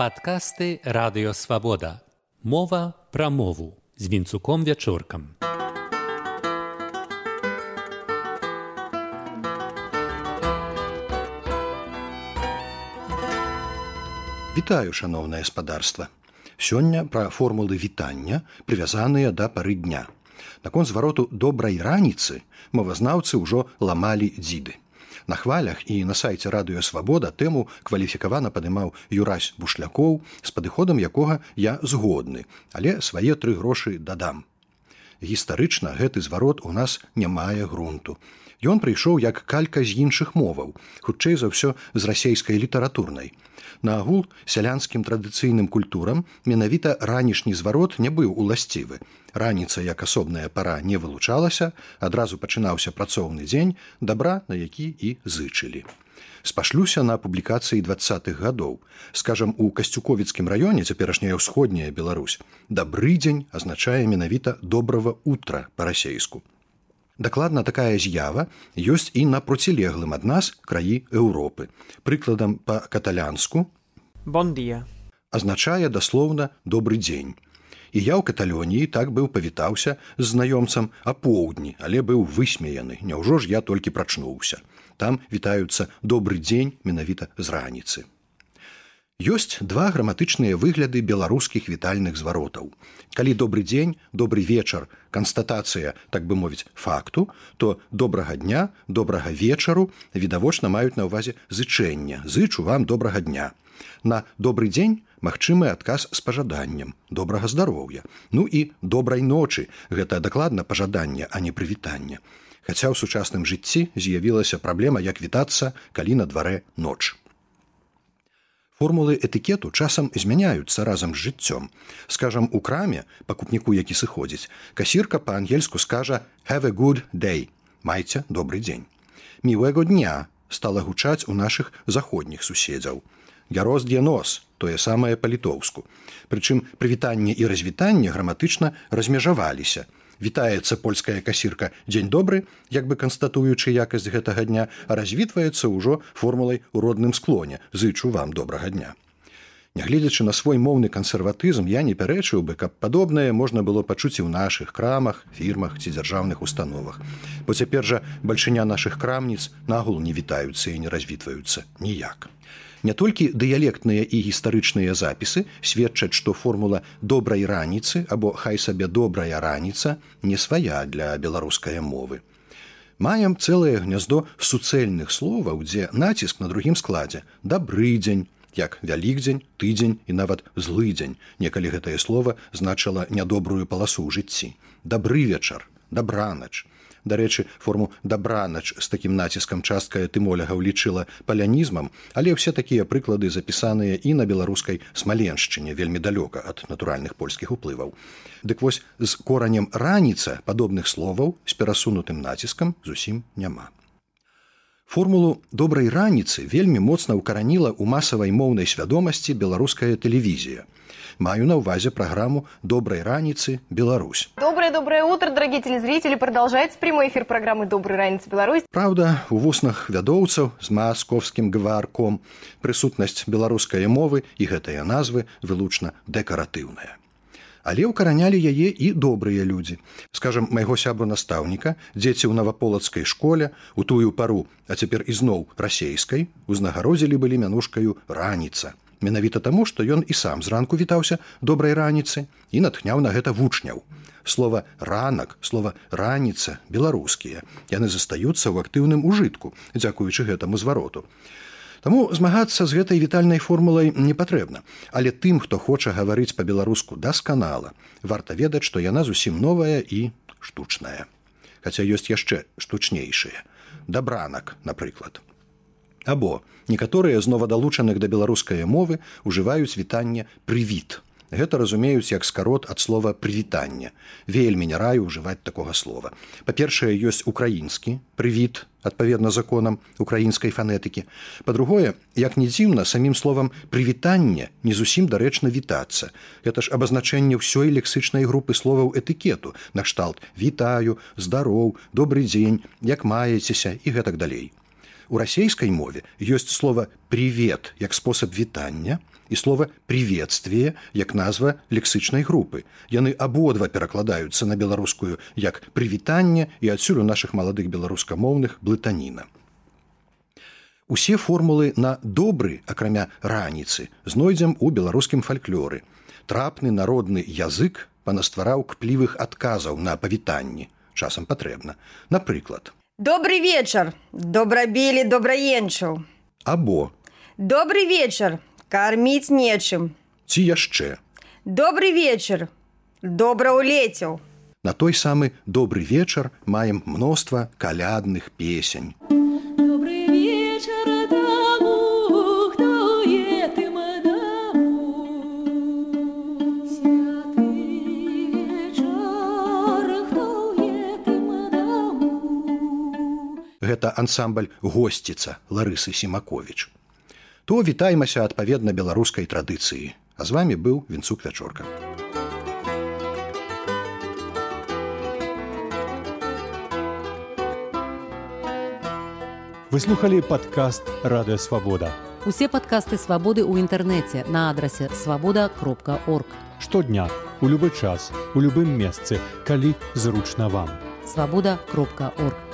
Падкасты радыёвабода. Мова пра мову з вінцуком вячоркам. Вітаю шаноўнае спадарства. Сёння пра формулы вітання прывязаныя да пары дня. Наконт звароту добрай раніцы мовазнаўцы ўжо ламалі дзіды. На хвалях і на сайце радыёвабода тэму кваліфікавана падымаў Юрась бушлякоў з падыходам якога я згодны, але свае тры грошы дадам. Гістарычна гэты зварот у нас не мае грунту. Ён прыйшоў як калька з іншых моваў, хутчэй за ўсё з расейскай літаратурнай. Наагул сялянскім традыцыйным культурам менавіта ранішні зварот не быў уласцівы. Раніца як асобная пара не вылучалася, адразу пачынаўся працоўны дзень, дабра, на які і зычылі. Спашлюся на публікацыі двадцатых гадоў. Скажам, у касцюковіцкім раёне цяперашняя ўсходняя Беларусь. Дабры дзень азначае менавіта добрага утра па-расейску. Дакладна такая з'ява ёсць і на процілеглым ад нас краі Еўропы. Прыкладам па-каталянску Бондія азначае даслоўна добры дзень. І я ў каталоніі так быў павітаўся з знаёмцам апоўдні, але быў высмеяны. Няўжо ж я толькі прачнуўся. Там вітаюцца добры дзень менавіта з раніцы. Ёсць два граматычныя выгляды беларускіх вітальных зваротаў. Калі добры дзень, добрый вечар, канстатацыя, так бы мовіць факту, то добрага дня, добрага вечару відавочна маюць на ўвазе зычэння, зычу вам добрага дня. На добрый дзень магчымы адказ з пажаданнем, добрага здароўя. Ну і добрай ночы гэта дакладна пажаданне, а не прывітанне. Хаця ў сучасным жыцці з'явілася праблема, як вітацца, калі на дварэ ноч. Формулы этыкету часам змяняюцца разам з жыццём. Скажам, у краме пакупніку, які сыходзіць, касірка па-ангельску скажа have a good day, майце добрый дзень. Міўэго дня стала гучаць у нашых заходніх суседзяў. Яроз дзе нос, тое самае па-літоўску. Прычым прывітанне і развітанне граматычна размежаваліся вітаецца польская касірка дзень добры як бы канстатуючы якасць гэтага дня развітваецца ўжо формулай у родным склоне зычу вам добрага дня. Нягледзячы на свой моўны кансерватызм я не пярэчыў бы каб падобнае можна было пачуць і ў нашых крамах фірмах ці дзяржаўных установах. Бо цяпер жа бальшыня нашых крамніц нагул не вітаюцца і не развітваюцца ніяк Не толькі дыялектныя і гістарычныя запісы сведчаць, што формула добрай раніцы або хай сабе добрая раніца не свая для беларускай мовы. Маем цэлае гняздо суцэльных словаў, дзе націск на другім складзе дабры дзень, як вялікдзень, тыдзень і нават злы дзень, некалі гэтае слово значыла нядобрую паласу ў жыцці. Дабры вечар, дабранач, дарэчы форму дабранач з такім націскам частка тымоляга ўлічыла палянізмам але ўсе такія прыклады запісаныя і на беларускай смаленшчыне вельмі далёка ад натуральных польскіх уплываў. Дык вось з коранем раніца падобных словаў з перасунутым націскам зусім няма формулу добрай раніцы вельмі моцна ўкараніла ў масавай моўнай свядомасці беларуская тэлевізія Маю на увазе программу «Доброй раницы, Беларусь». Доброе-доброе утро, дорогие телезрители. Продолжается прямой эфир программы «Доброй раницы, Беларусь». Правда, у вуснах вядоўцаў з масковскім гварком прысутнасць беларускай мовы і гэтыя назвы вылучна дэкаратыўная. Але ўкаранялі яе і добрыя людзі. Скажам, майго сябру настаўніка, дзеці ў наваполацкай школе, у тую пару, а цяпер ізноў расейскай, узнагародзілі былі мянушкаю раніца менавіта таму, што ён і сам зранку вітаўся добрай раніцы і натхняў на гэта вучняў. Слова ранак, слова раніца беларускія. Яны застаюцца ў актыўным ужытку, дзякуючы гэтаму звароту. Таму змагацца з гэтай вітальнай формулай не патрэбна, але тым, хто хоча гаварыць па-беларуску дасканала, варта ведаць, што яна зусім новая і штучная. Хаця ёсць яшчэ штучнейшыя. Дабранак, напрыклад. Або некаторыя з новадалучаных да беларускай мовы ўжываюць вітанне прывіт. Гэта разумеюць як скарот ад слова прывітання. Вельмі не раю ўжываць такога слова. Па-першае, ёсць украінскі прывіт, адпаведна законам украінскай фанетыкі. Па-другое, як не дзіўна самім словам прывітанне не зусім дарэчна вітацца. Гэта ж абазначэнне ўсёй лексычнай групы словаў этыкету, накшталт вітаю, здароў, добрый дзень, як маецеся і гэтак далей. У расійскай мове ёсць слова привет як спосаб вітання і слова приветствие як назва лексычнай групы. Яны абодва перакладаюцца на беларускую як прывітанне і адсюль у нашых маладых беларускамоўных блытаніна. Усе формулы на добры, акрамя раніцы, знойдзем у беларускім фальклоры. Трапны народны язык панаствараў кплівых адказаў на павітанні. Часам патрэбна. Напрыклад, Добрый вечер, добрабілі добраенчыў. або Добрый вечер, карміць нечым. ці яшчэ. Добрый вечер, добра улецеў. На той самы добры вечар маем мноства калядных песень. Добрый вечер тому, кто дому. Святый вечер, кто дому. Гэта ансамбль госціца Ларысы Семаковіч. То вітаймася адпаведна беларускай традыцыі. А з вами быў вінцук вячорка. Вы слухали падкаст радыёвабода. Усе падкасты свабоды ў інтэрнэце на адрасе свабода кропка орг. Штодня, у любы час, у любым месцы, калі зручна вам. Свабода кропка орг.